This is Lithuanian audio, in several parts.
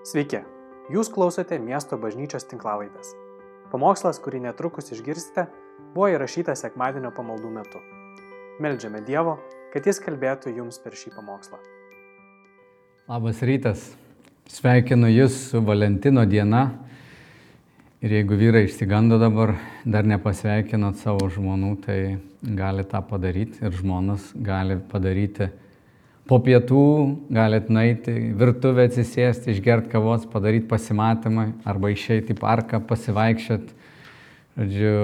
Sveiki, jūs klausote miesto bažnyčios tinklavaitės. Pamokslas, kurį netrukus išgirsite, buvo įrašytas sekmadienio pamaldų metu. Meldžiame Dievo, kad Jis kalbėtų jums per šį pamokslą. Labas rytas. Sveikinu Jūs su Valentino diena. Ir jeigu vyrai išsigando dabar, dar nepasveikinot savo žmonų, tai gali tą padaryti ir žmonas gali padaryti po pietų, galit nueiti virtuvę atsisėsti, išgerti kavos, padaryti pasimatymą arba išeiti į parką, pasivaikščioti. Žodžiu,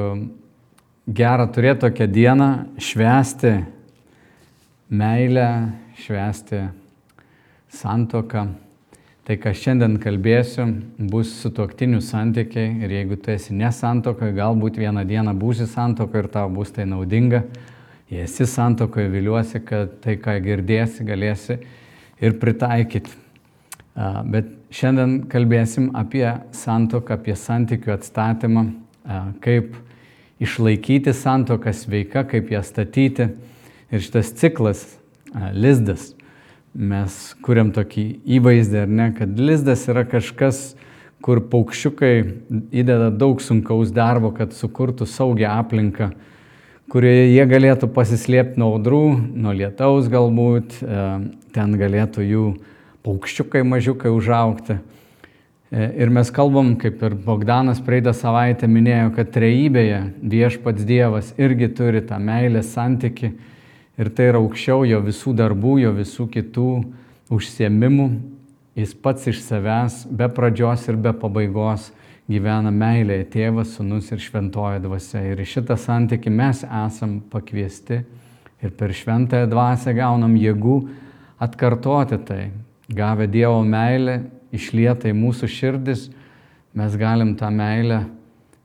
gera turėti tokią dieną, švęsti meilę, švęsti santoką. Tai, ką šiandien kalbėsiu, bus su tuoktinių santykiai ir jeigu tu esi nesantokai, galbūt vieną dieną būsi santokai ir tau bus tai naudinga. Jei esi santokoje, viliuosi, kad tai, ką girdėsi, galėsi ir pritaikyti. Bet šiandien kalbėsim apie santoką, apie santykių atstatymą, kaip išlaikyti santoką sveika, kaip ją statyti. Ir šitas ciklas, lizdas, mes kuriam tokį įvaizdį, ar ne, kad lizdas yra kažkas, kur paukščiukai įdeda daug sunkaus darbo, kad sukurtų saugią aplinką, kurioje jie galėtų pasislėpti nuo audrų, nuo lietaus galbūt, e, ten galėtų jų paukščiukai mažiukai užaukti. E, ir mes kalbam, kaip ir Bogdanas praeitą savaitę minėjo, kad trejybėje viešpats Dievas irgi turi tą meilės santyki Ir tai yra aukščiau jo visų darbų, jo visų kitų užsiemimų. Jis pats iš savęs, be pradžios ir be pabaigos, gyvena meilėje tėvas, sunus ir šventoji dvasia. Ir į šitą santyki mes esam pakviesti ir per šventąją dvasę gaunam jėgų atkartoti tai. Gavę Dievo meilę, išlietą į mūsų širdis, mes galim tą meilę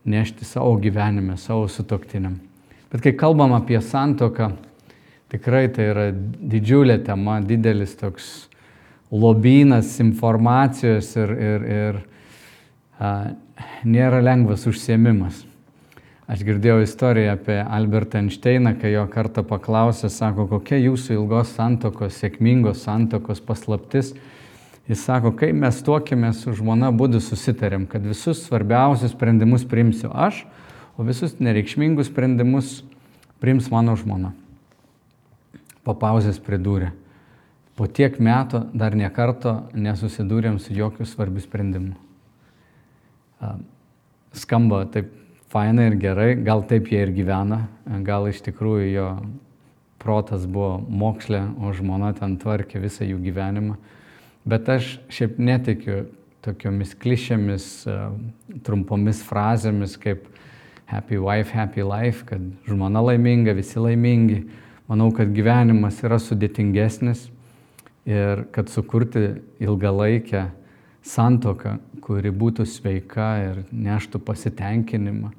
nešti savo gyvenime, savo sutoktiniam. Bet kai kalbam apie santoką, Tikrai tai yra didžiulė tema, didelis toks lobynas informacijos ir, ir, ir a, nėra lengvas užsiemimas. Aš girdėjau istoriją apie Albertą Einšteiną, kai jo kartą paklausė, sako, kokia jūsų ilgos santokos, sėkmingos santokos paslaptis. Jis sako, kai mes tuokėmės su žmona, būdu susitarėm, kad visus svarbiausius sprendimus priimsiu aš, o visus nereikšmingus sprendimus priims mano žmona po pauzės pridūrė. Po tiek metų dar niekarto nesusidūrėm su jokių svarbių sprendimų. Skamba taip fainai ir gerai, gal taip jie ir gyvena, gal iš tikrųjų jo protas buvo mokslė, o žmona ten tvarkė visą jų gyvenimą. Bet aš šiaip netikiu tokiomis klišėmis, trumpomis frazėmis kaip happy wife, happy life, kad žmona laiminga, visi laimingi Manau, kad gyvenimas yra sudėtingesnis ir kad sukurti ilgalaikę santoką, kuri būtų sveika ir neštų pasitenkinimą,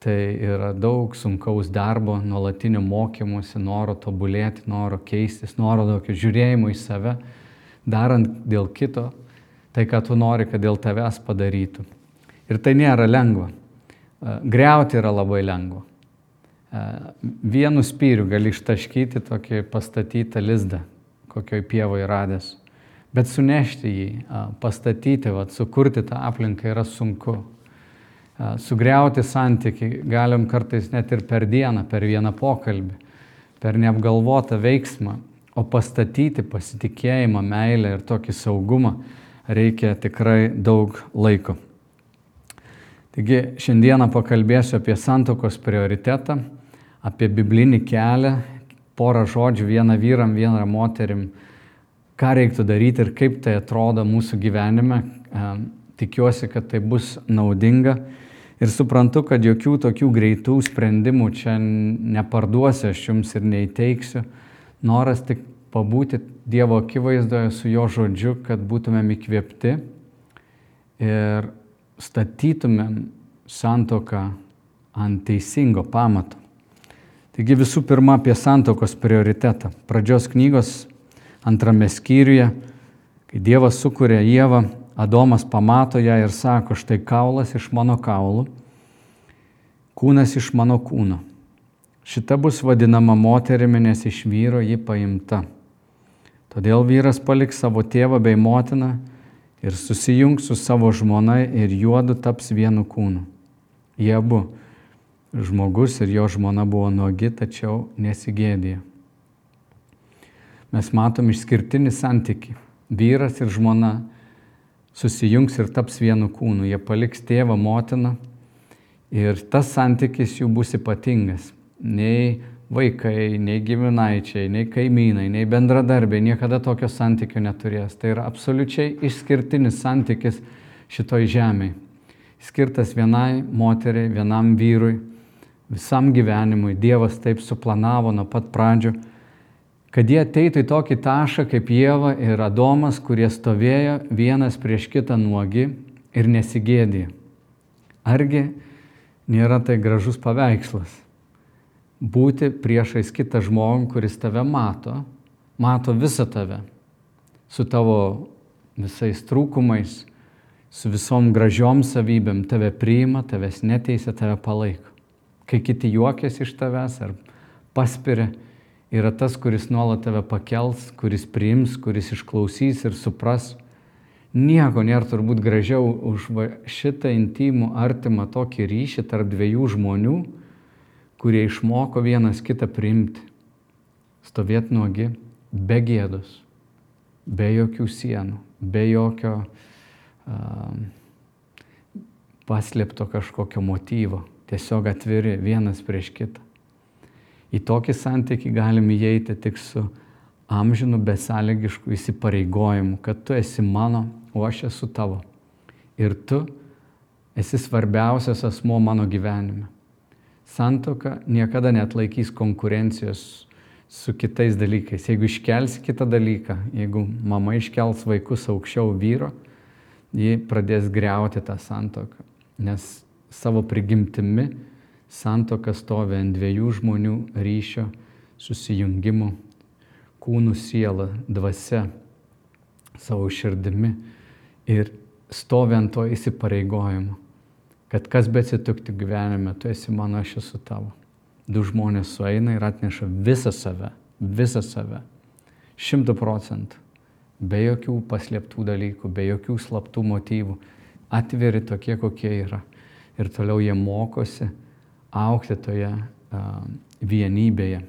tai yra daug sunkaus darbo, nuolatinio mokymosi, noro tobulėti, noro keistis, noro tokio žiūrėjimo į save, darant dėl kito tai, ką tu nori, kad dėl tavęs padarytų. Ir tai nėra lengva. Greuti yra labai lengva vienu spyriu gali ištaškyti tokį pastatytą lizdą, kokioj pievoje radęs. Bet sunešti jį, pastatyti, vat, sukurti tą aplinką yra sunku. Sugriauti santyki galim kartais net ir per dieną, per vieną pokalbį, per neapgalvotą veiksmą, o pastatyti pasitikėjimą, meilę ir tokį saugumą reikia tikrai daug laiko. Taigi šiandieną pakalbėsiu apie santokos prioritetą apie biblinį kelią, porą žodžių vieną vyram, vieną moterim, ką reiktų daryti ir kaip tai atrodo mūsų gyvenime. Tikiuosi, kad tai bus naudinga ir suprantu, kad jokių tokių greitų sprendimų čia neparduosiu aš jums ir neįteiksiu. Noras tik pabūti Dievo akivaizdoje su jo žodžiu, kad būtumėm įkvėpti ir statytumėm santoką ant teisingo pamato. Taigi visų pirma apie santokos prioritetą. Pradžios knygos antrame skyriuje, kai Dievas sukuria Jėvą, Adomas pamato ją ir sako, štai kaulas iš mano kaulų, kūnas iš mano kūno. Šita bus vadinama moterimi, nes iš vyro ji paimta. Todėl vyras paliks savo tėvą bei motiną ir susijungs su savo žmona ir juodu taps vienu kūnu. Jie abu, žmogus ir jo žmona buvo nuogi, tačiau nesigėdė. Mes matom išskirtinį santyki. Vyras ir žmona susijungs ir taps vienu kūnu. Jie paliks tėvą, motiną ir tas santykis jų bus ypatingas. Nei vaikai, nei giminaičiai, nei kaimynai, nei bendradarbiai niekada tokio santykio neturės. Tai yra absoliučiai išskirtinis santykis šitoj žemėje. Skirtas vienai moteriai, vienam vyrui, visam gyvenimui. Dievas taip suplanavo nuo pat pradžių, kad jie ateitų į tokį tašką kaip Jėva ir Adomas, kurie stovėjo vienas prieš kitą nuogi ir nesigėdė. Argi nėra tai gražus paveikslas? būti priešais kitą žmogų, kuris tave mato, mato visą tave, su tavo visais trūkumais, su visom gražiom savybėm, tave priima, tavęs neteisia, tave palaiko. Kai kiti juokės iš tavęs ar paspiria, yra tas, kuris nuolat tave pakels, kuris priims, kuris išklausys ir supras. Nieko nėra turbūt gražiau už šitą intimų, artimą tokį ryšį tarp dviejų žmonių, kurie išmoko vienas kitą priimti, stovėti nuogi, be gėdos, be jokių sienų, be jokio uh, paslėpto kažkokio motyvo, tiesiog atviri vienas prieš kitą. Į tokį santykį galime įeiti tik su amžinu besąlygišku įsipareigojimu, kad tu esi mano, o aš esu tavo. Ir tu esi svarbiausias asmo mano gyvenime. Santoka niekada net laikys konkurencijos su kitais dalykais. Jeigu iškelsi kitą dalyką, jeigu mama iškels vaikus aukščiau vyro, ji pradės greuti tą santoką. Nes savo prigimtimi santoka stovi ant dviejų žmonių ryšio susijungimų, kūnų siela, dvasia, savo širdimi ir stovi ant to įsipareigojimo kad kas betsitiktų gyvenime, tu esi mano, aš esu tavo. Du žmonės sueina ir atneša visą save, visą save. Šimtų procentų. Be jokių paslėptų dalykų, be jokių slaptų motyvų. Atviri tokie, kokie yra. Ir toliau jie mokosi aukti toje vienybėje.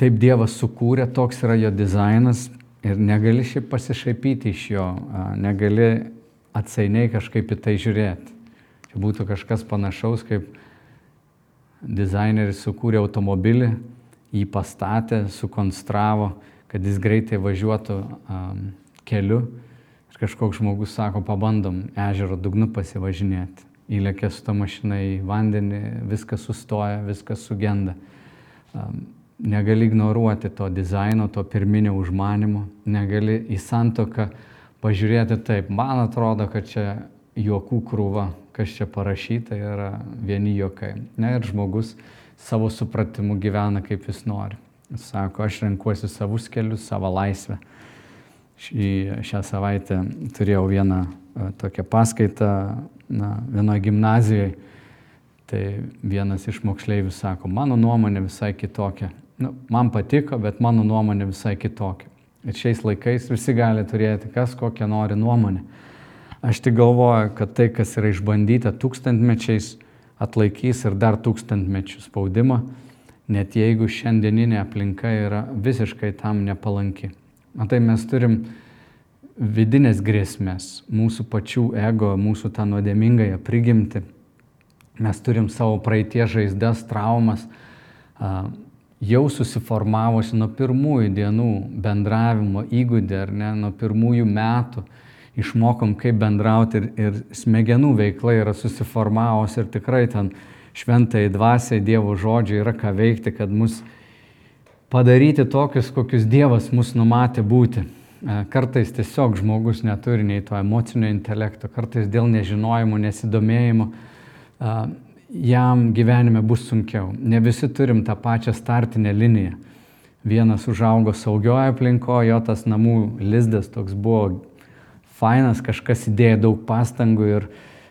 Taip Dievas sukūrė, toks yra jo dizainas ir negali šiaip pasišaipyti iš jo, negali atsainiai kažkaip į tai žiūrėti. Čia būtų kažkas panašaus, kaip dizaineris sukūrė automobilį, jį pastatė, sukonstravo, kad jis greitai važiuotų um, keliu. Ir kažkoks žmogus sako, pabandom ežero dugnu pasivažinėti. Įlėkė su ta mašina į vandenį, viskas sustoja, viskas sugenda. Negali ignoruoti to dizaino, to pirminio užmanimo, negali į santoką pažiūrėti taip. Man atrodo, kad čia juokų krūva, kas čia parašyta yra vieni juokai. Ne, ir žmogus savo supratimu gyvena kaip jis nori. Sako, aš renkuosi savus kelius, savo laisvę. Šį, šią savaitę turėjau vieną e, tokią paskaitą na, vienoje gimnazijoje. Tai vienas iš moksleivių sako, mano nuomonė visai kitokia. Nu, man patiko, bet mano nuomonė visai kitokia. Ir šiais laikais visi gali turėti kas kokią nori nuomonę. Aš tik galvoju, kad tai, kas yra išbandyta tūkstantmečiais, atlaikys ir dar tūkstantmečių spaudimą, net jeigu šiandieninė aplinka yra visiškai tam nepalanki. Matai, mes turim vidinės grėsmės, mūsų pačių ego, mūsų tą nuodėmingąją prigimti. Mes turim savo praeitie žaizdas, traumas, jau susiformavusi nuo pirmųjų dienų bendravimo įgūdį, ar ne, nuo pirmųjų metų išmokom, kaip bendrauti ir, ir smegenų veikla yra susiformavusi ir tikrai ten šventai dvasiai Dievo žodžiai yra ką veikti, kad mus padaryti tokius, kokius Dievas mus numatė būti. E, kartais tiesiog žmogus neturi nei to emocinio intelekto, kartais dėl nežinojimo, nesidomėjimo e, jam gyvenime bus sunkiau. Ne visi turim tą pačią startinę liniją. Vienas užaugo saugioje aplinkoje, jo tas namų lizdas toks buvo fainas, kažkas įdėjo daug pastangų ir,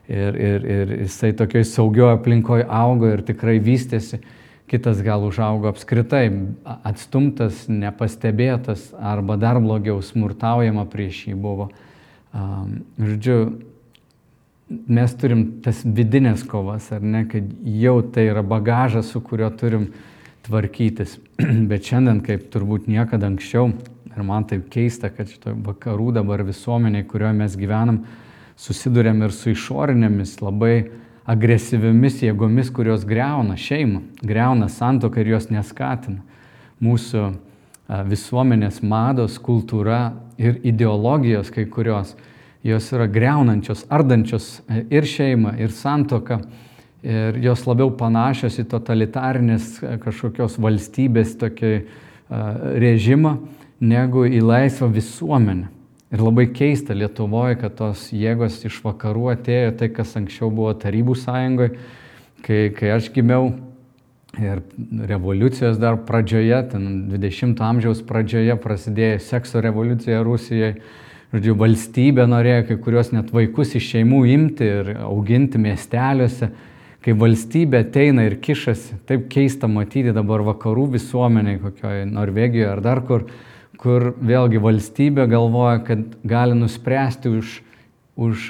ir, ir, ir jisai tokioj saugioje aplinkoje augo ir tikrai vystėsi. Kitas gal užaugo apskritai atstumtas, nepastebėtas arba dar blogiau smurtaujama prieš jį buvo. Žodžiu, mes turim tas vidinės kovas, ar ne, kad jau tai yra bagažas, su kuriuo turim tvarkytis. Bet šiandien, kaip turbūt niekada anksčiau, ir man taip keista, kad šitoje vakarų dabar visuomeniai, kurioje mes gyvenam, susidurėm ir su išorinėmis labai agresyviomis jėgomis, kurios greuna šeimą, greuna santoką ir jos neskatina. Mūsų visuomenės mados, kultūra ir ideologijos kai kurios, jos yra greunančios, ardančios ir šeimą, ir santoką. Ir jos labiau panašios į totalitarinės e, kažkokios valstybės tokį režimą, negu į laisvą visuomenę. Ir labai keista Lietuvoje, kad tos jėgos iš vakarų atėjo tai, kas anksčiau buvo Tarybų sąjungoje, kai, kai aš gimiau ir revoliucijos dar pradžioje, ten 20-ojo amžiaus pradžioje prasidėjo sekso revoliucija Rusijoje. Žodžiu, valstybė norėjo kai kurios net vaikus iš šeimų imti ir auginti miesteliuose. Kai valstybė ateina ir kišasi, taip keista matyti dabar vakarų visuomeniai, kokioje Norvegijoje ar dar kur, kur vėlgi valstybė galvoja, kad gali nuspręsti už, už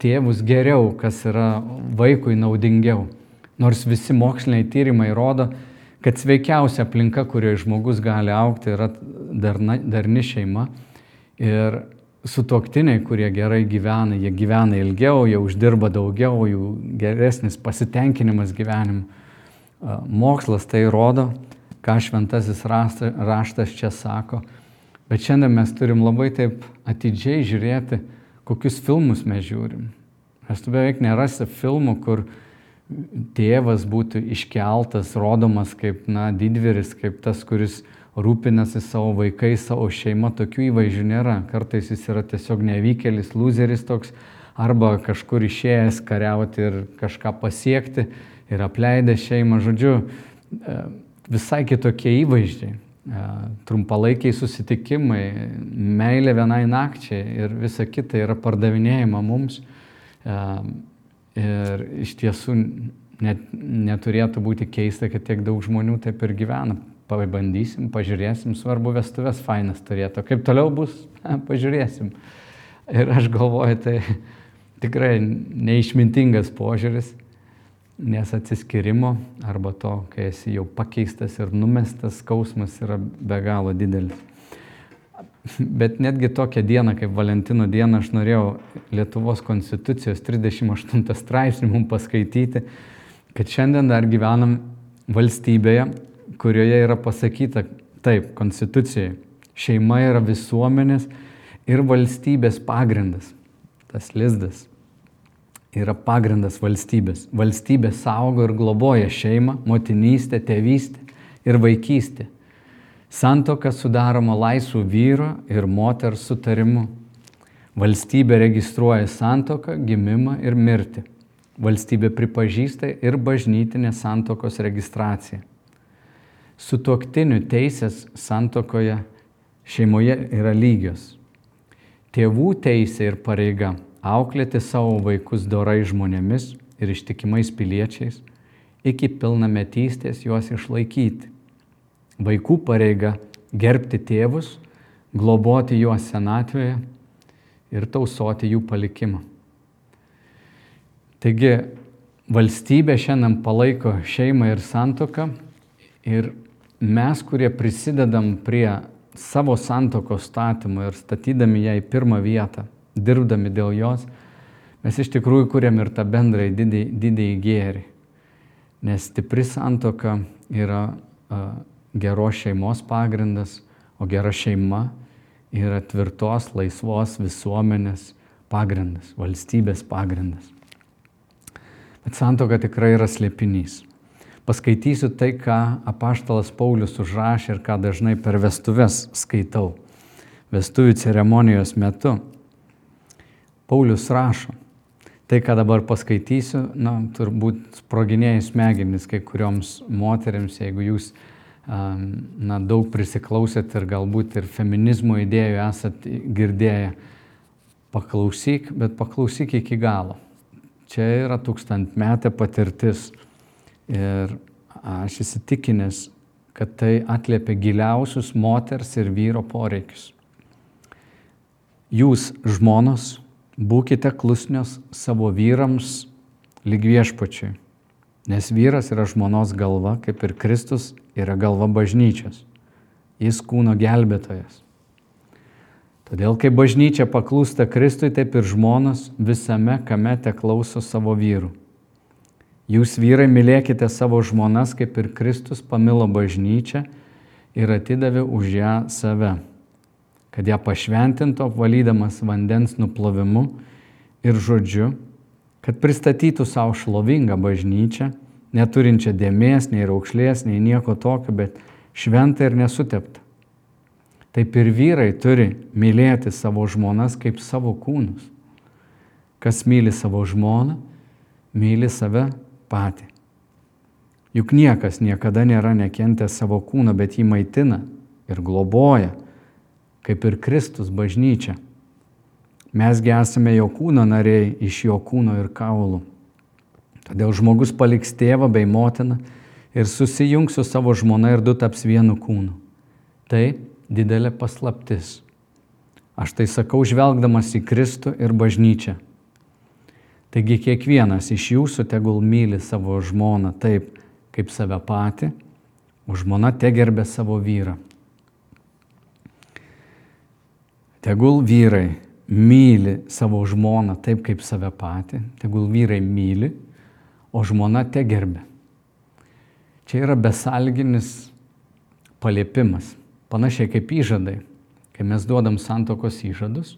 tėvus geriau, kas yra vaikui naudingiau. Nors visi moksliniai tyrimai rodo, kad sveikiausia aplinka, kurioje žmogus gali aukti, yra darna, darni šeima. Ir sutoktiniai, kurie gerai gyvena, jie gyvena ilgiau, jie uždirba daugiau, jų geresnis pasitenkinimas gyvenimu. Mokslas tai rodo, ką šventasis raštas čia sako. Bet šiandien mes turim labai taip atidžiai žiūrėti, kokius filmus mes žiūrim. Mes tu beveik nerasi filmų, kur tėvas būtų iškeltas, rodomas kaip, na, didvyris, kaip tas, kuris rūpinasi savo vaikais, savo šeima, tokių įvaizdžių nėra. Kartais jis yra tiesiog nevykėlis, loseris toks, arba kažkur išėjęs kariauti ir kažką pasiekti ir apleidęs šeimą. Žodžiu, visai kitokie įvaizdžiai, trumpalaikiai susitikimai, meilė vienai nakčiai ir visa kita yra pardavinėjama mums. Ir iš tiesų net, neturėtų būti keista, kad tiek daug žmonių taip ir gyvena. Pabandysim, pažiūrėsim, svarbu vestuvės fainas turėtų. Kaip toliau bus, pažiūrėsim. Ir aš galvoju, tai tikrai neišmintingas požiūris nes atsiskirimo arba to, kai esi jau pakeistas ir numestas, skausmas yra be galo didelis. Bet netgi tokią dieną kaip Valentino diena aš norėjau Lietuvos konstitucijos 38 straipsnį mums paskaityti, kad šiandien dar gyvenam valstybėje, kurioje yra pasakyta taip, konstitucijoje, šeima yra visuomenės ir valstybės pagrindas, tas lizdas yra pagrindas valstybės. Valstybė saugo ir globoja šeimą, motinystę, tėvystę ir vaikystę. Santoka sudaroma laisvų vyro ir moters sutarimu. Valstybė registruoja santoką, gimimą ir mirtį. Valstybė pripažįsta ir bažnytinę santokos registraciją. Sutuoktinių teisės santokoje šeimoje yra lygios. Tėvų teisė ir pareiga auklėti savo vaikus dorai žmonėmis ir ištikimais piliečiais, iki pilnametystės juos išlaikyti. Vaikų pareiga gerbti tėvus, globoti juos senatvėje ir tausoti jų palikimą. Taigi valstybė šiandien palaiko šeimą ir santoką ir mes, kurie prisidedam prie savo santokos statymo ir statydami ją į pirmą vietą, dirbdami dėl jos, mes iš tikrųjų kuriam ir tą bendrąjį didįjį, didįjį gėrį. Nes stipri santoka yra geros šeimos pagrindas, o gera šeima yra tvirtos, laisvos visuomenės pagrindas, valstybės pagrindas. Bet santoka tikrai yra slėpinys. Paskaitysiu tai, ką apaštalas Paulius užrašė ir ką dažnai per vestuves skaitau. Vestuvių ceremonijos metu Paulius rašo. Tai, ką dabar paskaitysiu, na, turbūt sproginėjai smegenis kai kurioms moteriams, jeigu jūs na, daug prisiklausėt ir galbūt ir feminizmo idėjų esat girdėję. Paklausyk, bet paklausyk iki galo. Čia yra tūkstantmetė patirtis. Ir aš įsitikinęs, kad tai atliepia giliausius moters ir vyro poreikius. Jūs, žmonos, būkite klusnios savo vyrams lyg viešpačiui, nes vyras yra žmonos galva, kaip ir Kristus yra galva bažnyčios. Jis kūno gelbėtojas. Todėl, kai bažnyčia paklūsta Kristui, taip ir žmonos visame kame te klauso savo vyrų. Jūs vyrai mylėkite savo žmonas, kaip ir Kristus pamilo bažnyčią ir atidavė už ją save, kad ją pašventintų apvalydamas vandens nuplovimu ir žodžiu, kad pristatytų savo šlovingą bažnyčią, neturinčią dėmesį, nei raukšlės, nei nieko tokio, bet šventą ir nesuteptą. Taip ir vyrai turi mylėti savo žmonas kaip savo kūnus. Kas myli savo žmoną, myli save patį. Juk niekas niekada nėra nekentęs savo kūno, bet jį maitina ir globoja, kaip ir Kristus bažnyčia. Mesgi esame jo kūno nariai iš jo kūno ir kaulų. Todėl žmogus paliks tėvą bei motiną ir susijungs su savo žmona ir du taps vienu kūnu. Tai didelė paslaptis. Aš tai sakau žvelgdamas į Kristų ir bažnyčią. Taigi kiekvienas iš jūsų tegul myli savo žmoną taip, kaip save patį, o žmona te gerbė savo vyrą. Tegul vyrai myli savo žmoną taip, kaip save patį, tegul vyrai myli, o žmona te gerbė. Čia yra besalginis paliepimas, panašiai kaip įžadai. Kai mes duodam santokos įžadus,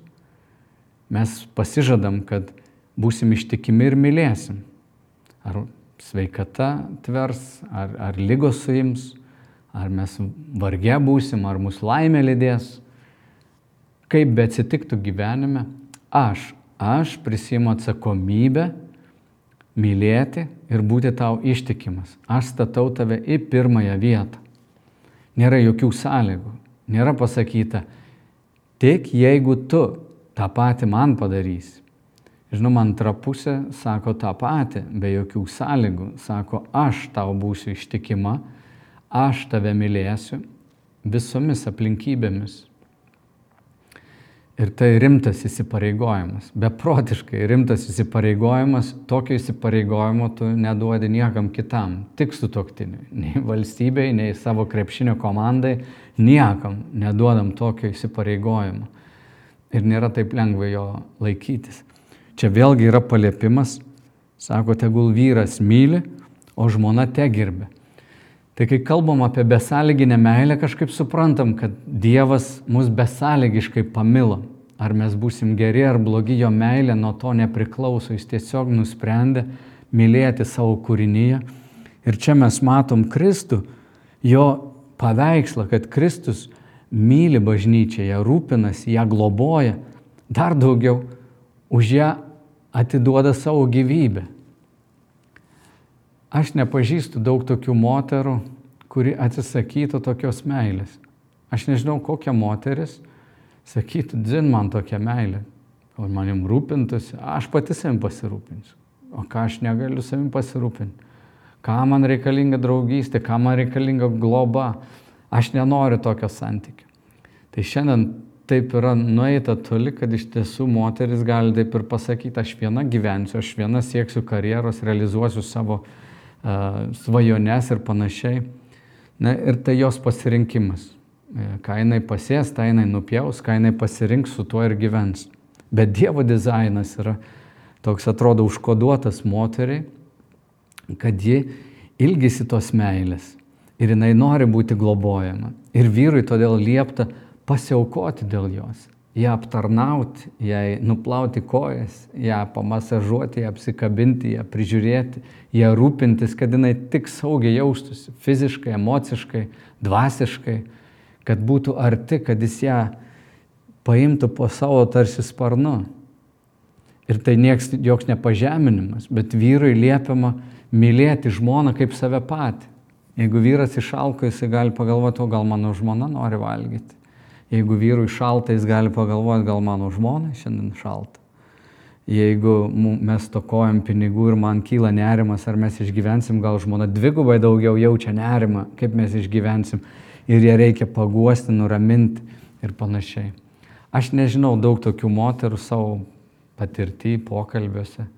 mes pasižadam, kad būsim ištikimi ir mylėsim. Ar sveikata tvers, ar, ar lygos suims, ar mes varge būsim, ar mūsų laimė lydės. Kaip be atsitiktų gyvenime, aš, aš prisimu atsakomybę mylėti ir būti tau ištikimas. Aš statau tave į pirmąją vietą. Nėra jokių sąlygų. Nėra pasakyta, tik jeigu tu tą patį man padarysi. Žinoma, antra pusė sako tą patį, be jokių sąlygų. Sako, aš tau būsiu ištikima, aš tave mylėsiu visomis aplinkybėmis. Ir tai rimtas įsipareigojimas, beprotiškai rimtas įsipareigojimas, tokio įsipareigojimo tu neduodi niekam kitam, tik su toktiniu, nei valstybei, nei savo krepšinio komandai, niekam neduodam tokio įsipareigojimo. Ir nėra taip lengva jo laikytis. Čia vėlgi yra paliepimas, sako, tegul vyras myli, o žmona te gerbė. Tai kai kalbam apie besąlyginę meilę, kažkaip suprantam, kad Dievas mus besąlygiškai pamilo. Ar mes būsim geri ar blogi, jo meilė nuo to nepriklauso. Jis tiesiog nusprendė mylėti savo kūrinyje. Ir čia mes matom Kristų, jo paveikslą, kad Kristus myli bažnyčią, ją rūpinasi, ją globoja. Dar daugiau, už ją atiduoda savo gyvybę. Aš nepažįstu daug tokių moterų, kuri atsisakytų tokios meilės. Aš nežinau, kokia moteris sakytų, dzin man tokia meilė, o manim rūpintųsi, aš pati savim pasirūpinsiu. O ką aš negaliu savim pasirūpinti? Ką man reikalinga draugystė, ką man reikalinga globa. Aš nenoriu tokio santykio. Tai šiandien taip yra nueita toli, kad iš tiesų moteris gali taip ir pasakyti, aš viena gyvensiu, aš viena sieksiu karjeros, realizuosiu savo svajones ir panašiai. Na, ir tai jos pasirinkimas. E, ką jinai pasės, tą jinai nupjaus, ką jinai pasirinks, su tuo ir gyvens. Bet Dievo dizainas yra toks, atrodo, užkoduotas moteriai, kad ji ilgisi tos meilės ir jinai nori būti globojama. Ir vyrui todėl liepta pasiaukoti dėl jos, ją aptarnauti, jai nuplauti kojas, ją pamasažuoti, ją apsikabinti, ją prižiūrėti, ją rūpintis, kad jinai tik saugiai jaustųsi fiziškai, emociškai, dvasiškai, kad būtų arti, kad jis ją paimtų po savo tarsi sparnu. Ir tai nieks, joks nepažeminimas, bet vyrui liepiama mylėti žmoną kaip save patį. Jeigu vyras išalko, jisai gali pagalvoti, o gal mano žmona nori valgyti. Jeigu vyrui šalta, jis gali pagalvoti, gal mano žmonai šiandien šalta. jeigu mes tokojam pinigų ir man kyla nerimas, ar mes išgyvensim, gal žmona dvigubai daugiau jaučia nerimą, kaip mes išgyvensim ir ją reikia paguosti, nuraminti ir panašiai. Aš nežinau daug tokių moterų savo patirtį, pokalbiuose,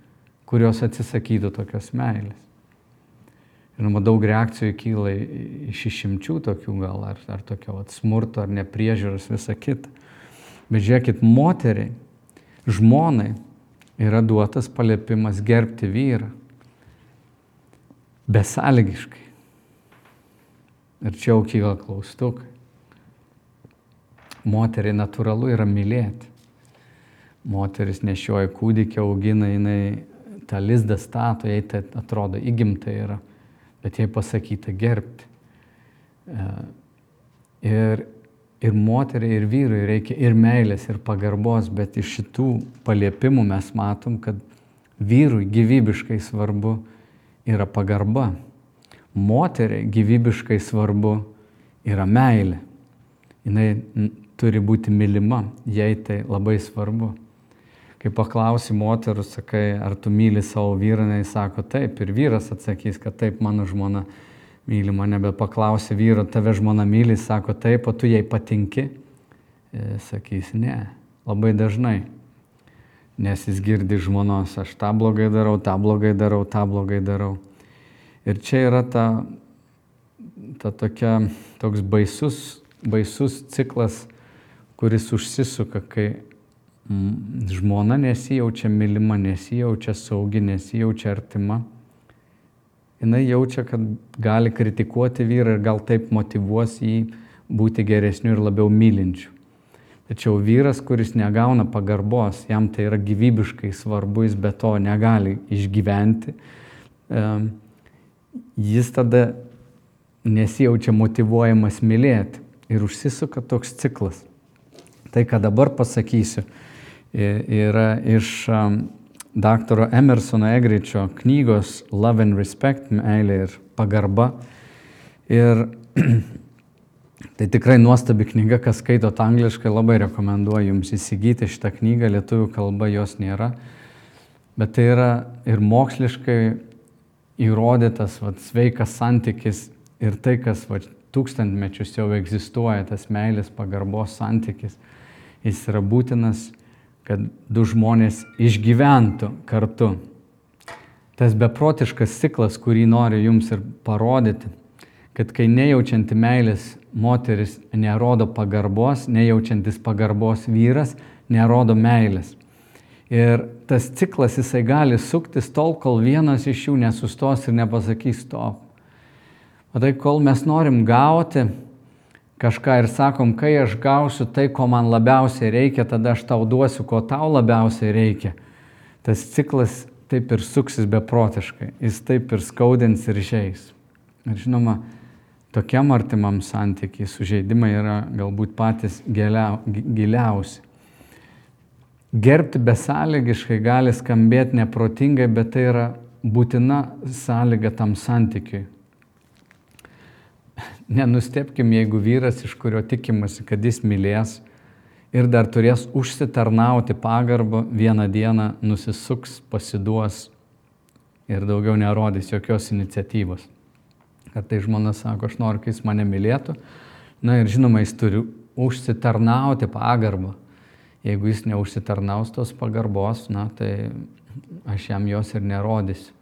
kurios atsisakytų tokios meilės. Žinoma, daug reakcijų kyla iš išimčių tokių gal, ar, ar tokio at, smurto, ar nepriežiūros, visa kita. Bet žiūrėkit, moteriai, žmonai yra duotas paliepimas gerbti vyrą. Besąlygiškai. Ir čia jau kyla klaustukai. Moteriai natūralu yra mylėti. Moteris nešioja kūdikį, augina, jinai tą lizdą stato, jai tai atrodo įgimta yra bet jai pasakyta gerbti. E, ir, ir moteriai, ir vyrui reikia ir meilės, ir pagarbos, bet iš šitų paliepimų mes matom, kad vyrui gyvybiškai svarbu yra pagarba. Moteriai gyvybiškai svarbu yra meilė. Jis turi būti mylima, jai tai labai svarbu kai paklausi moterų, sakai, ar tu myli savo vyrą, jis sako taip, ir vyras atsakys, kad taip, mano žmona myli mane, bet paklausi vyro, tave žmona myli, sako taip, o tu jai patinki, e, sakys ne, labai dažnai. Nes jis girdi žmonos, aš tą blogai darau, tą blogai darau, tą blogai darau. Ir čia yra ta, ta tokia, toks baisus, baisus ciklas, kuris užsisuka, kai žmona nesijaučia mylima, nesijaučia saugi, nesijaučia artima. Jis jaučia, kad gali kritikuoti vyrą ir gal taip motivuos jį būti geresniu ir labiau mylinčiu. Tačiau vyras, kuris negauna pagarbos, jam tai yra gyvybiškai svarbu, jis be to negali išgyventi, jis tada nesijaučia motivuojamas mylėti ir užsisuka toks ciklas. Tai, ką dabar pasakysiu, yra iš um, daktaro Emersono Egričio knygos Love and Respect, meilė ir pagarba. Ir tai tikrai nuostabi knyga, kas skaitot angliškai, labai rekomenduoju jums įsigyti šitą knygą, lietuvių kalba jos nėra. Bet tai yra ir moksliškai įrodytas vat, sveikas santykis ir tai, kas vat, tūkstantmečius jau egzistuoja, tas meilės pagarbos santykis, jis yra būtinas kad du žmonės išgyventų kartu. Tas beprotiškas ciklas, kurį noriu jums ir parodyti, kad kai nejaučianti meilės moteris nerodo pagarbos, nejaučiantis pagarbos vyras nerodo meilės. Ir tas ciklas jisai gali suktis tol, kol vienas iš jų nesustos ir nepasakys stop. O tai kol mes norim gauti, kažką ir sakom, kai aš gausiu tai, ko man labiausiai reikia, tada aš tau duosiu, ko tau labiausiai reikia. Tas ciklas taip ir suksis beprotiškai, jis taip ir skaudins ir išeis. Ir žinoma, tokiam artimam santykiai sužeidimai yra galbūt patys giliau, giliausi. Gerbti besąlygiškai gali skambėti neprotingai, bet tai yra būtina sąlyga tam santykiui. Nenustepkim, jeigu vyras, iš kurio tikimasi, kad jis mylės ir dar turės užsitarnauti pagarbą, vieną dieną nusisuks, pasiduos ir daugiau nerodys jokios iniciatyvos. Kad tai žmona sako, aš noriu, kad jis mane mylėtų. Na ir žinoma, jis turi užsitarnauti pagarbą. Jeigu jis neužsitarnaus tos pagarbos, na tai aš jam jos ir nerodysiu.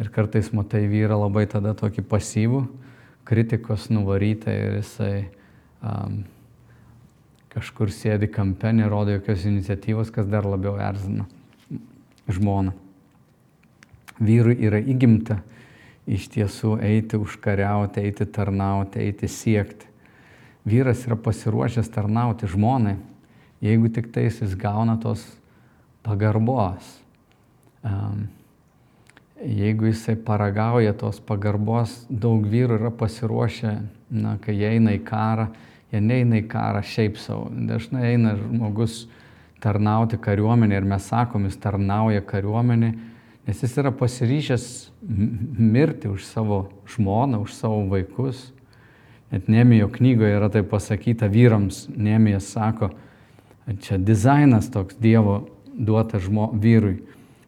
Ir kartais matai vyrą labai tada tokį pasyvų, kritikos nuvaryta ir jisai um, kažkur sėdi kampe, nerodo jokios iniciatyvos, kas dar labiau erzina žmoną. Vyrui yra įgimta iš tiesų eiti užkariauti, eiti tarnauti, eiti siekti. Vyras yra pasiruošęs tarnauti žmonai, jeigu tik tais jis gauna tos pagarbos. Um, jeigu jisai paragauja tos pagarbos, daug vyrų yra pasiruošę, na, kai jie eina į karą, jie neina į karą šiaip savo. Dažnai eina žmogus tarnauti kariuomenė ir mes sakom, jis tarnauja kariuomenė, nes jis yra pasiryžęs mirti už savo žmoną, už savo vaikus. Net Nemijo knygoje yra tai pasakyta vyrams, Nemijas sako, čia dizainas toks Dievo duota žmo, vyrui.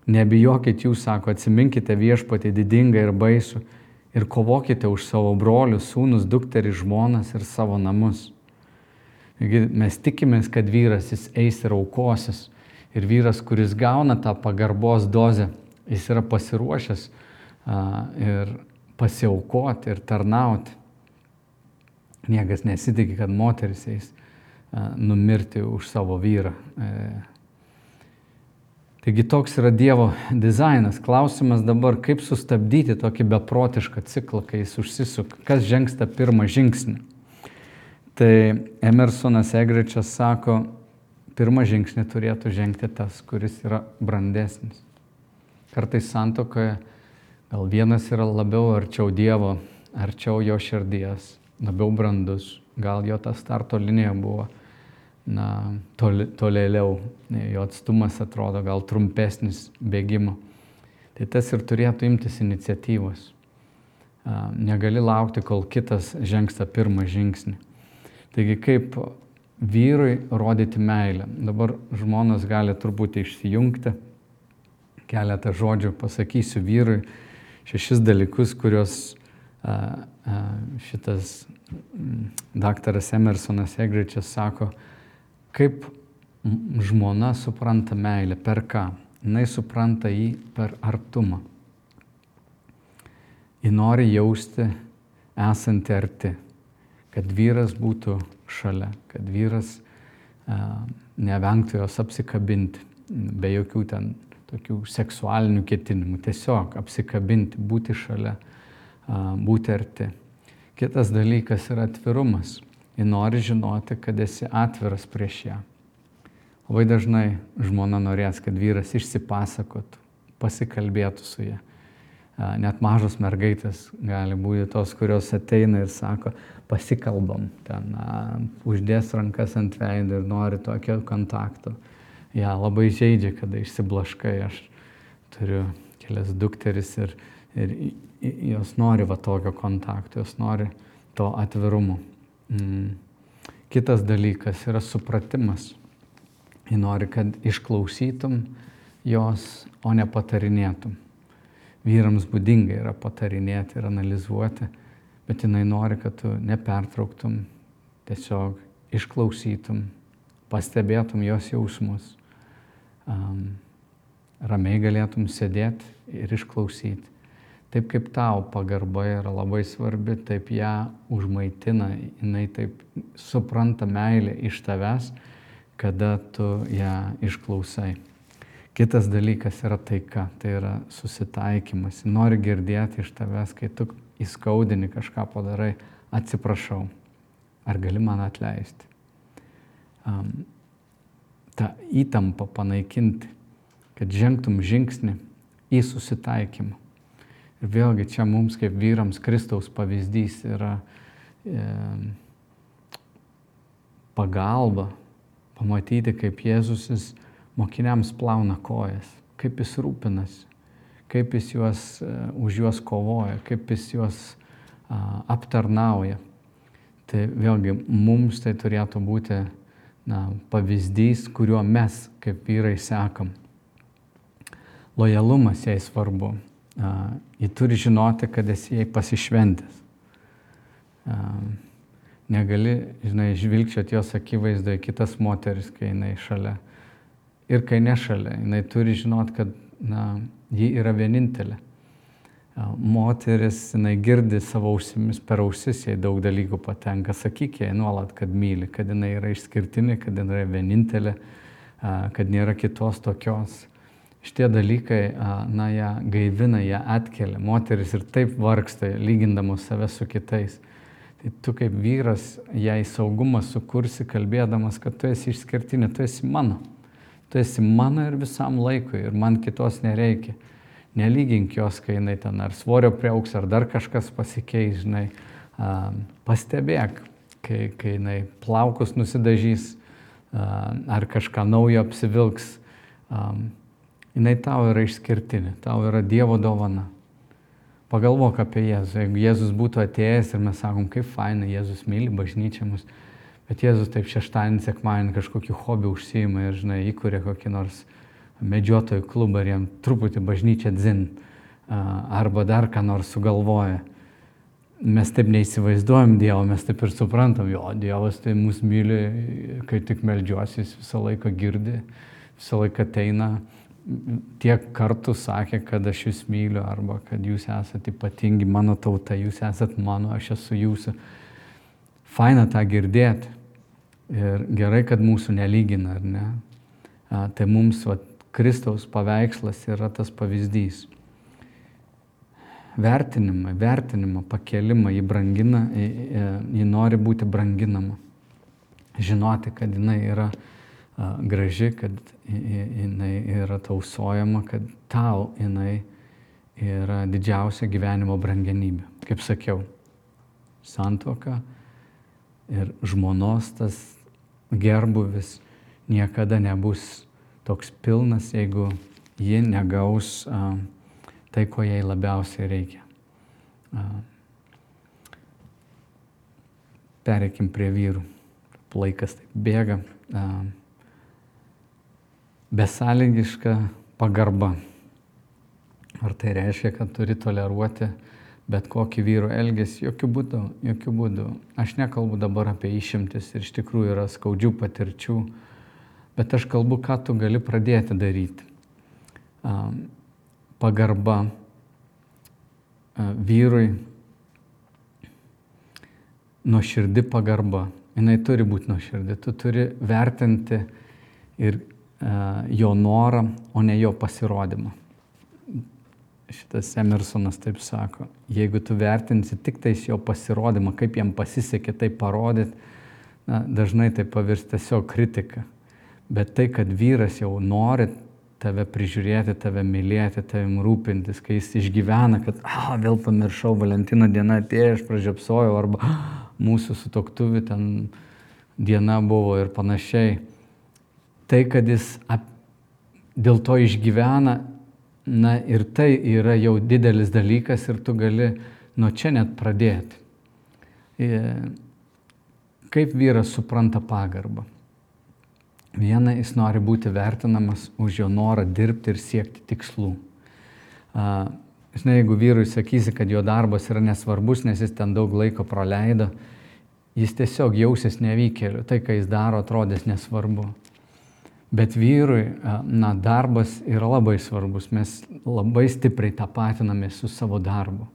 Nebijokit jūs, sako, atsiminkite viešpatį didingą ir baisų ir kovokite už savo brolius, sūnus, dukterį, žmonas ir savo namus. Mes tikimės, kad vyras jis eis ir aukosis. Ir vyras, kuris gauna tą pagarbos dozę, jis yra pasiruošęs ir pasiaukoti ir tarnauti. Niekas nesitikė, kad moteris eis numirti už savo vyrą. Taigi toks yra Dievo dizainas. Klausimas dabar, kaip sustabdyti tokį beprotišką ciklą, kai jis užsisuka. Kas žengs tą pirmą žingsnį? Tai Emersonas Egričas sako, pirmą žingsnį turėtų žengti tas, kuris yra brandesnis. Kartais santokoje gal vienas yra labiau arčiau Dievo, arčiau jo širdies, labiau brandus, gal jo ta starto linija buvo na, toli, tolėliau, jo atstumas atrodo gal trumpesnis bėgimo. Tai tas ir turėtų imtis iniciatyvos. Negali laukti, kol kitas žengs tą pirmą žingsnį. Taigi kaip vyrui rodyti meilę. Dabar žmonas gali turbūt išsijungti. Keletą žodžių pasakysiu vyrui. Šešis dalykus, kuriuos šitas daktaras Emersonas Egričias sako, kaip žmona supranta meilę, per ką? Jis supranta jį per artumą. Ji nori jausti esanti arti, kad vyras būtų šalia, kad vyras a, nevengtų jos apsikabinti, be jokių ten tokių seksualinių ketinimų, tiesiog apsikabinti, būti šalia, a, būti arti. Kitas dalykas yra atvirumas. Ji nori žinoti, kad esi atviras prieš ją. Labai dažnai žmona norės, kad vyras išsipasakotų, pasikalbėtų su ją. Net mažos mergaitės gali būti tos, kurios ateina ir sako, pasikalbam, ten a, uždės rankas ant veido ir nori tokio kontakto. Ja labai žaidžia, kada išsiblaškai. Aš turiu kelias dukteris ir, ir jos nori va tokio kontakto, jos nori to atvirumo. Mm. Kitas dalykas yra supratimas. Ji nori, kad išklausytum jos, o ne patarinėtum. Vyrams būdinga yra patarinėti ir analizuoti, bet jinai nori, kad tu nepertrauktum, tiesiog išklausytum, pastebėtum jos jausmus, um, ramiai galėtum sėdėti ir išklausyti. Taip kaip tau pagarba yra labai svarbi, taip ją užmaitina, jinai taip supranta meilę iš tavęs, kada tu ją išklausai. Kitas dalykas yra taika, tai yra susitaikymas. Nori girdėti iš tavęs, kai tu įskaudini kažką padarai, atsiprašau, ar gali man atleisti. Um, tą įtampą panaikinti, kad žengtum žingsnį į susitaikymą. Ir vėlgi čia mums kaip vyrams Kristaus pavyzdys yra e, pagalba pamatyti, kaip Jėzus mokiniams plauna kojas, kaip jis rūpinasi, kaip jis juos, e, už juos kovoja, kaip jis juos a, aptarnauja. Tai vėlgi mums tai turėtų būti na, pavyzdys, kuriuo mes kaip vyrai sekam. Lojalumas jai svarbu Ji turi žinoti, kad esi jai pasišventęs. Negali, žinai, žvilgčioti jos akivaizdoje kitas moteris, kai jinai šalia. Ir kai ne šalia, jinai turi žinoti, kad na, ji yra vienintelė. Moteris, jinai girdi savo ausimis per ausis, jai daug dalykų patenka. Sakyk jai nuolat, kad myli, kad jinai yra išskirtinė, kad jinai yra vienintelė, kad nėra kitos tokios šitie dalykai, na, ją gaivina, ją atkelia. Moteris ir taip vargsta, lygindamos save su kitais. Tai tu kaip vyras jai saugumą sukursi, kalbėdamas, kad tu esi išskirtinė, tu esi mano. Tu esi mano ir visam laikui ir man kitos nereikia. Nelygink jos, kai jinai ten ar svorio prieauks, ar dar kažkas pasikeis, žinai. Pastebėk, kai, kai jinai plaukus nusidažys, ar kažką naujo apsivilks jinai tau yra išskirtinė, tau yra Dievo dovana. Pagalvok apie Jėzų. Jeigu Jėzus būtų atėjęs ir mes sakom, kaip faina, Jėzus myli bažnyčią mus, bet Jėzus taip šeštadienį, sekmadienį kažkokį hobį užsijima ir, žinai, įkūrė kokį nors medžiotojų klubą ir jam truputį bažnyčią dzin arba dar ką nors sugalvoja. Mes taip neįsivaizduojam Dievo, mes taip ir suprantam, jo, Dievas tai mus myli, kai tik melžiuosi, jis visą laiką girdi, visą laiką ateina, tiek kartų sakė, kad aš jūs myliu arba kad jūs esate ypatingi, mano tauta, jūs esate mano, aš esu jūsų. Faina tą girdėti. Ir gerai, kad mūsų nelygina, ar ne? A, tai mums va, Kristaus paveikslas yra tas pavyzdys vertinimą, vertinimą, pakelimą, jį brangina, jį nori būti branginama. Žinoti, kad jinai yra graži, kad jinai yra tausojama, kad tau jinai yra didžiausia gyvenimo brangenybė. Kaip sakiau, santoka ir žmonos tas gerbuvis niekada nebus toks pilnas, jeigu ji negaus uh, tai, ko jai labiausiai reikia. Pereikim prie vyrų. Laikas taip bėga. Besąlygiška pagarba. Ar tai reiškia, kad turi toleruoti bet kokį vyro elgesį? Jokių būdų, jokių būdų. Aš nekalbu dabar apie išimtis ir iš tikrųjų yra skaudžių patirčių, bet aš kalbu, ką tu gali pradėti daryti pagarba vyrui, nuoširdi pagarba. Jis turi būti nuoširdi. Tu turi vertinti ir jo norą, o ne jo pasirodymą. Šitas Emersonas taip sako, jeigu tu vertinsi tik tais jo pasirodymą, kaip jam pasisekė tai parodyti, na, dažnai tai pavirs tiesiog kritika. Bet tai, kad vyras jau nori tave prižiūrėti, tave mylėti, tavim rūpintis, kai jis išgyvena, kad, ah, vėl pamiršau, Valentino diena atėjo, aš pražiopsojau, arba ah, mūsų sutoktuvi ten diena buvo ir panašiai. Tai, kad jis ap, dėl to išgyvena, na ir tai yra jau didelis dalykas ir tu gali nuo čia net pradėti. Kaip vyras supranta pagarbą? Viena, jis nori būti vertinamas už jo norą dirbti ir siekti tikslų. Žinai, jeigu vyrui sakysi, kad jo darbas yra nesvarbus, nes jis ten daug laiko praleido, jis tiesiog jausis nevykėliu. Tai, ką jis daro, atrodys nesvarbu. Bet vyrui, na, darbas yra labai svarbus. Mes labai stipriai tapatiname su savo darbu.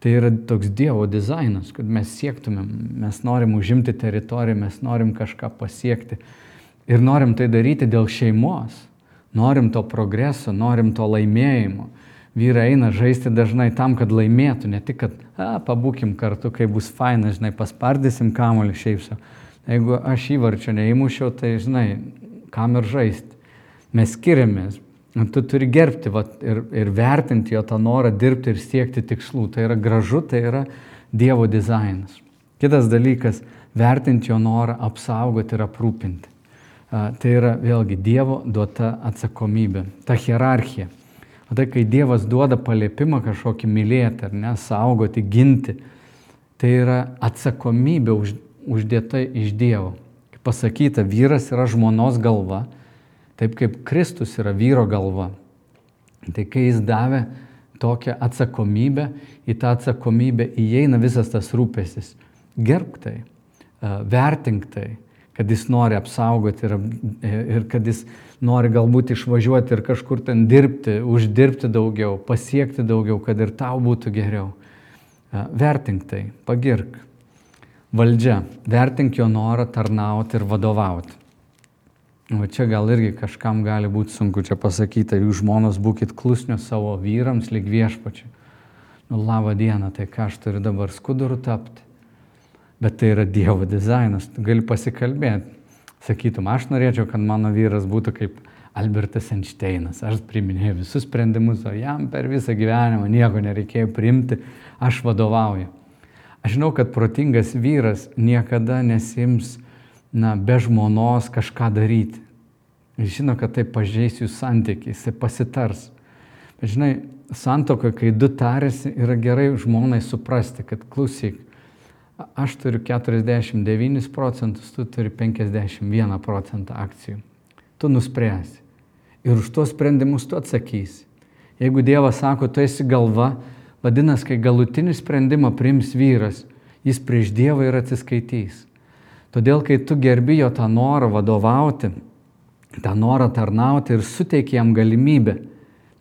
Tai yra toks Dievo dizainas, kad mes siektumėm, mes norim užimti teritoriją, mes norim kažką pasiekti. Ir norim tai daryti dėl šeimos. Norim to progreso, norim to laimėjimo. Vyrai eina žaisti dažnai tam, kad laimėtų, ne tik, kad a, pabūkim kartu, kai bus faina, žinai, paspardysim kamuolį šiaip savo. Jeigu aš įvarčio neįmušiau, tai žinai, kam ir žaisti. Mes skiriamės. Tu turi gerbti vat, ir, ir vertinti jo tą norą dirbti ir siekti tikslų. Tai yra gražu, tai yra Dievo dizainas. Kitas dalykas - vertinti jo norą apsaugoti ir aprūpinti. Tai yra vėlgi Dievo duota atsakomybė, ta hierarchija. O tai, kai Dievas duoda paliepimą kažkokį mylėti ar ne, saugoti, ginti, tai yra atsakomybė už, uždėta iš Dievo. Pasakyta, vyras yra žmonos galva, taip kaip Kristus yra vyro galva. Tai kai jis davė tokią atsakomybę, į tą atsakomybę įeina visas tas rūpesis. Gerbk tai, vertink tai kad jis nori apsaugoti ir, ir kad jis nori galbūt išvažiuoti ir kažkur ten dirbti, uždirbti daugiau, pasiekti daugiau, kad ir tau būtų geriau. Vertink tai, pagirk. Valdžia, vertink jo norą tarnauti ir vadovauti. O čia gal irgi kažkam gali būti sunku čia pasakyti, jūs žmonos būkite klusnios savo vyrams lyg viešpačiai. Nu, laba diena, tai ką aš turiu dabar skudurų tapti? bet tai yra Dievo dizainas, tu gali pasikalbėti. Sakytum, aš norėčiau, kad mano vyras būtų kaip Albertas Einšteinas, aš priminėjau visus sprendimus, o jam per visą gyvenimą nieko nereikėjo priimti, aš vadovauju. Aš žinau, kad protingas vyras niekada nesims, na, be žmonos kažką daryti. Jis žino, kad tai pažeis jų santykiai, jisai pasitars. Bet žinai, santoka, kai du tarėsi, yra gerai žmonai suprasti, kad klausyk, aš turiu 49 procentus, tu turi 51 procentą akcijų. Tu nuspręsi. ir už tuos sprendimus tu atsakysi. Jeigu Dievas sako, tu esi galva, vadinasi, kai galutinį sprendimą priims vyras, jis prieš Dievą ir atsiskaitys. Todėl, kai tu gerbi jo tą norą vadovauti, tą norą tarnauti ir suteiki jam galimybę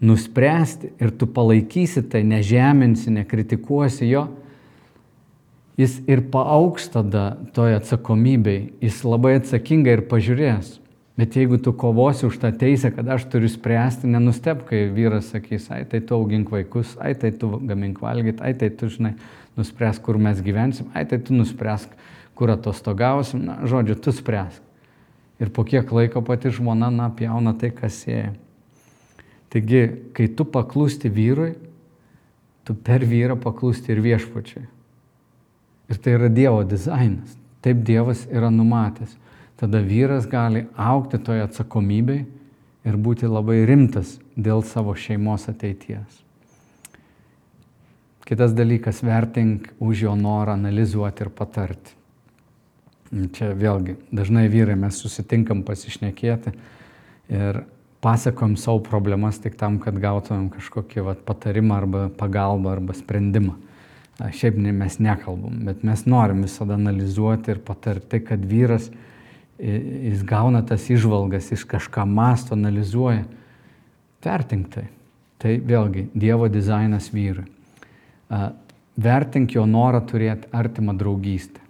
nuspręsti ir tu palaikysi tai, nežeminsi, nekritikuosi jo, jis ir paauks tada toje atsakomybei, jis labai atsakingai ir pažiūrės. Bet jeigu tu kovosi už tą teisę, kad aš turiu spręsti, nenustep, kai vyras sakys, ai tai tu augink vaikus, ai tai tu gamink valgyti, ai tai tu, žinai, nuspręsk, kur mes gyvensim, ai tai tu nuspręsk, kur atostogausim, na, žodžiu, tu spręsk. Ir po kiek laiko pati žmona, na, pjauna tai, kas sieja. Taigi, kai tu paklūsti vyrui, tu per vyrą paklūsti ir viešpačiai. Ir tai yra Dievo dizainas. Taip Dievas yra numatęs tada vyras gali aukti toje atsakomybėje ir būti labai rimtas dėl savo šeimos ateities. Kitas dalykas - vertink už jo norą analizuoti ir patarti. Čia vėlgi, dažnai vyrai mes susitinkam pasišnekėti ir pasakojam savo problemas tik tam, kad gautumėm kažkokį vat, patarimą arba pagalbą arba sprendimą. Šiaip mes nekalbam, bet mes norim visada analizuoti ir patarti, kad vyras jis gauna tas išvalgas, jis kažką masto, analizuoja. Vertink tai. Tai vėlgi Dievo dizainas vyrui. Vertink jo norą turėti artimą draugystę.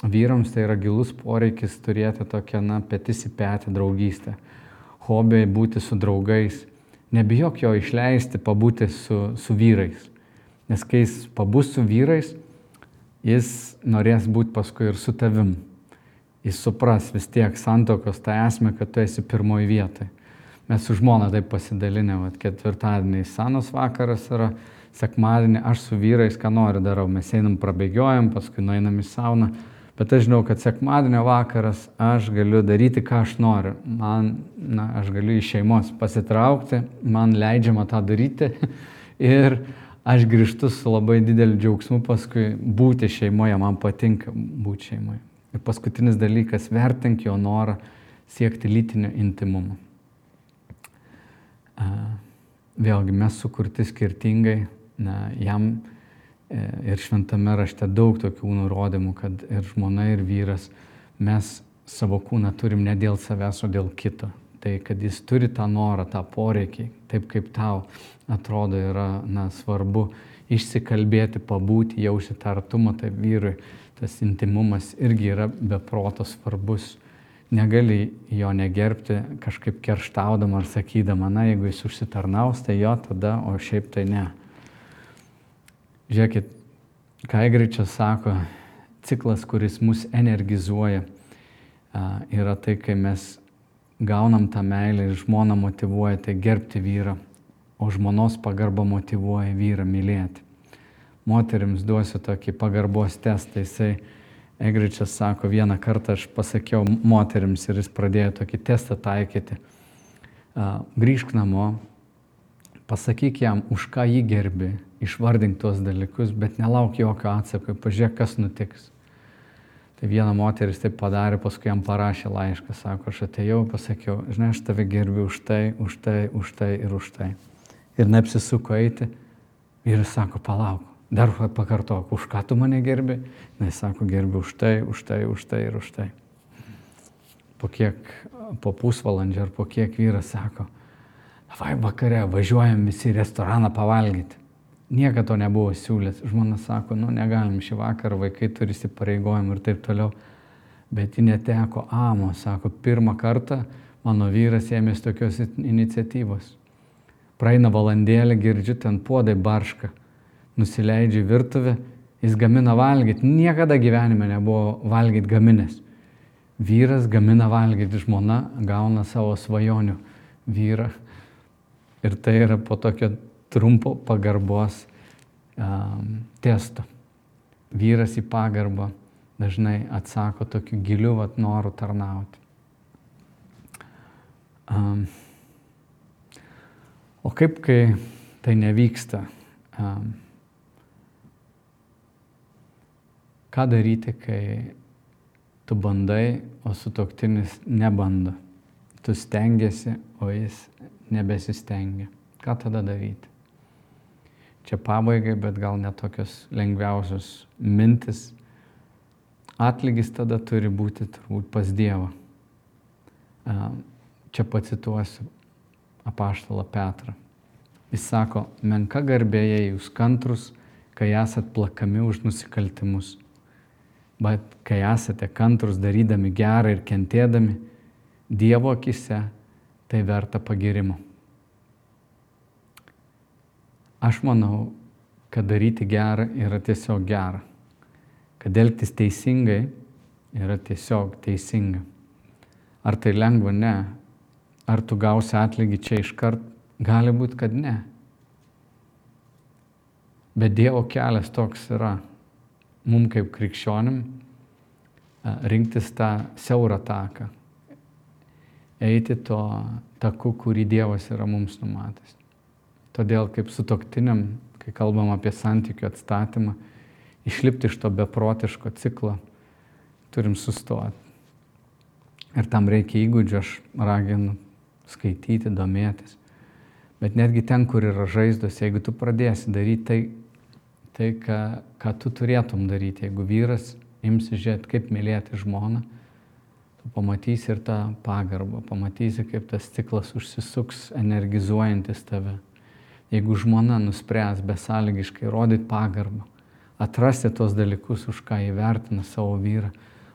Vyrams tai yra gilus poreikis turėti tokią, na, petis į petį draugystę. Hobiai būti su draugais. Nebijok jo išleisti, pabūti su, su vyrais. Nes kai jis pabus su vyrais, jis norės būti paskui ir su tavim jis supras vis tiek santokos tą esmę, kad tu esi pirmoji vietoje. Mes su žmona taip pasidalinę, kad ketvirtadienį senas vakaras yra, sekmadienį aš su vyrais ką noriu darau, mes einam prabėgiojam, paskui nueinam į sauną, bet aš žinau, kad sekmadienio vakaras aš galiu daryti, ką aš noriu. Man, na, aš galiu iš šeimos pasitraukti, man leidžiama tą daryti ir aš grįžtu su labai dideliu džiaugsmu paskui būti šeimoje, man patinka būti šeimoje. Ir paskutinis dalykas - vertink jo norą siekti lytinio intimumo. Vėlgi mes sukurti skirtingai, na, jam e, ir šventame rašte daug tokių nurodymų, kad ir žmona, ir vyras, mes savo kūną turim ne dėl savęs, o dėl kito. Tai kad jis turi tą norą, tą poreikį, taip kaip tau atrodo yra na, svarbu išsikalbėti, pabūti, jausti artumą, tai vyrui tas intimumas irgi yra beproto svarbus. Negali jo negerbti kažkaip kerštaudama ar sakydama, na, jeigu jis užsitarnaus, tai jo tada, o šiaip tai ne. Žiūrėkit, ką Igričias sako, ciklas, kuris mus energizuoja, yra tai, kai mes gaunam tą meilę ir žmona motivuoja tai gerbti vyrą, o žmonos pagarba motivuoja vyrą mylėti moteriams duosiu tokį pagarbos testą. Jisai, Egričias sako, vieną kartą aš pasakiau moteriams ir jis pradėjo tokį testą taikyti. Grįžk namo, pasakyk jam, už ką jį gerbi, išvardink tuos dalykus, bet nelauk jokio atsako, pažiūrėk, kas nutiks. Tai viena moteris taip padarė, paskui jam parašė laišką, sako, aš atėjau, pasakiau, žinai, aš tave gerbiu už tai, už tai, už tai ir už tai. Ir neapsisuko eiti. Ir sako, palauk, Dar pakartok, už ką tu mane gerbi? Jis sako, gerbi už tai, už tai, už tai ir už tai. Po kiek, po pusvalandžio ar po kiek vyras sako, vai vakare važiuojam visi į restoraną pavalgyti. Niekada to nebuvo siūlęs. Žmona sako, nu negalim šį vakarą, vaikai turi įsipareigojimų ir taip toliau. Bet ji neteko amo, sako, pirmą kartą mano vyras ėmėsi tokios iniciatyvos. Praeina valandėlė, girdžiu ten podai baršką nusileidžia į virtuvę, jis gamina valgyti. Niekada gyvenime nebuvo valgyti gaminės. Vyras gamina valgyti, žmona gauna savo svajonių vyrą. Ir tai yra po tokio trumpo pagarbos um, testo. Vyras į pagarbą dažnai atsako tokiu giliu vat, noru tarnauti. Um, o kaip kai tai nevyksta? Um, Ką daryti, kai tu bandai, o sutoktinis nebando? tu stengiasi, o jis nebesistengia. Ką tada daryti? Čia pabaigai, bet gal netokios lengviausios mintis. Atlygis tada turi būti turbūt pas Dievą. Čia pacituosiu apaštalą Petrą. Jis sako, menka garbėje jūs kantrus, kai esat plakami už nusikaltimus. Bet kai esate kantrus darydami gerą ir kentėdami, Dievo akise tai verta pagirimo. Aš manau, kad daryti gerą yra tiesiog gera. Kad elgtis teisingai yra tiesiog teisinga. Ar tai lengva? Ne. Ar tu gausi atlygį čia iškart? Gali būti, kad ne. Bet Dievo kelias toks yra. Mums kaip krikščionim rinktis tą siaurą taką. Eiti to taku, kurį Dievas yra mums numatęs. Todėl kaip su toktiniam, kai kalbam apie santykių atstatymą, išlipti iš to beprotiško ciklo, turim sustoti. Ir tam reikia įgūdžių, aš raginu skaityti, domėtis. Bet netgi ten, kur yra žaizdos, jeigu tu pradėsi daryti tai, tai ką, ką tu turėtum daryti, jeigu vyras imsi žiūrėti, kaip mylėti žmoną, tu pamatysi ir tą pagarbą, pamatysi, kaip tas ciklas užsisuks, energizuojantis tave. Jeigu žmona nuspręs besąlygiškai rodyti pagarbą, atrasti tos dalykus, už ką įvertina savo vyrą,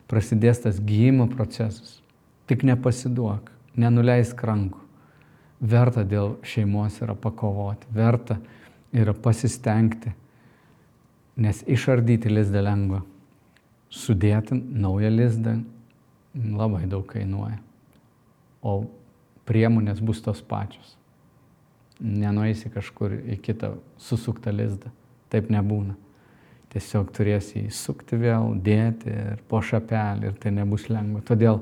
prasidės tas gyjimo procesas. Tik nepasiduok, nenuleisk rankų. Verta dėl šeimos yra pakovoti, verta yra pasistengti, nes išardyti lizdą lengva. Sudėti naują lizdą labai daug kainuoja. O priemonės bus tos pačios. Nenueisi kažkur į kitą susuktą lizdą. Taip nebūna. Tiesiog turėsi įsukti vėl, dėti ir po šapelį ir tai nebus lengva. Todėl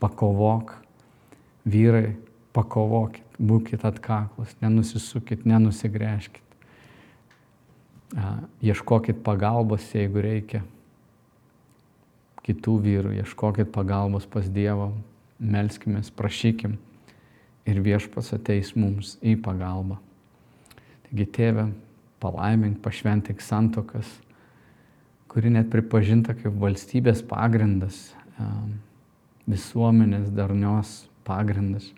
pakovok, vyrai, pakovokit, būkite atkaklus, nenusisukit, nenusigręžkit. Ieškokit pagalbos, jeigu reikia. Kitų vyrų, ieškokit pagalbos pas Dievą, melskimės, prašykim ir viešpas ateis mums į pagalbą. Taigi, tėve, palaimink, pašventik santokas, kuri net pripažinta kaip valstybės pagrindas visuomenės darnios pagrindas.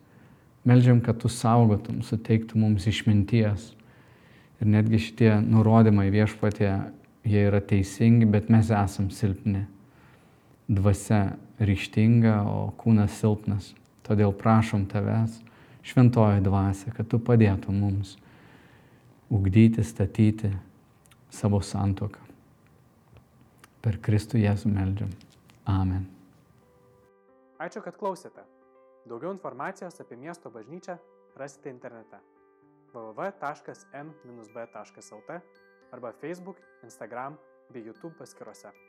Meldžiam, kad tu saugotum, suteiktum mums išminties. Ir netgi šitie nurodymai viešpatė, jie yra teisingi, bet mes esam silpni. Dvasia ryštinga, o kūnas silpnas. Todėl prašom tavęs, šventoji dvasia, kad tu padėtum mums ugdyti, statyti savo santoką. Per Kristų Jėzų meldžiam. Amen. Ačiū, kad klausėte. Daugiau informacijos apie miesto bažnyčią rasite internete www.m-b.lt arba Facebook, Instagram bei YouTube paskiruose.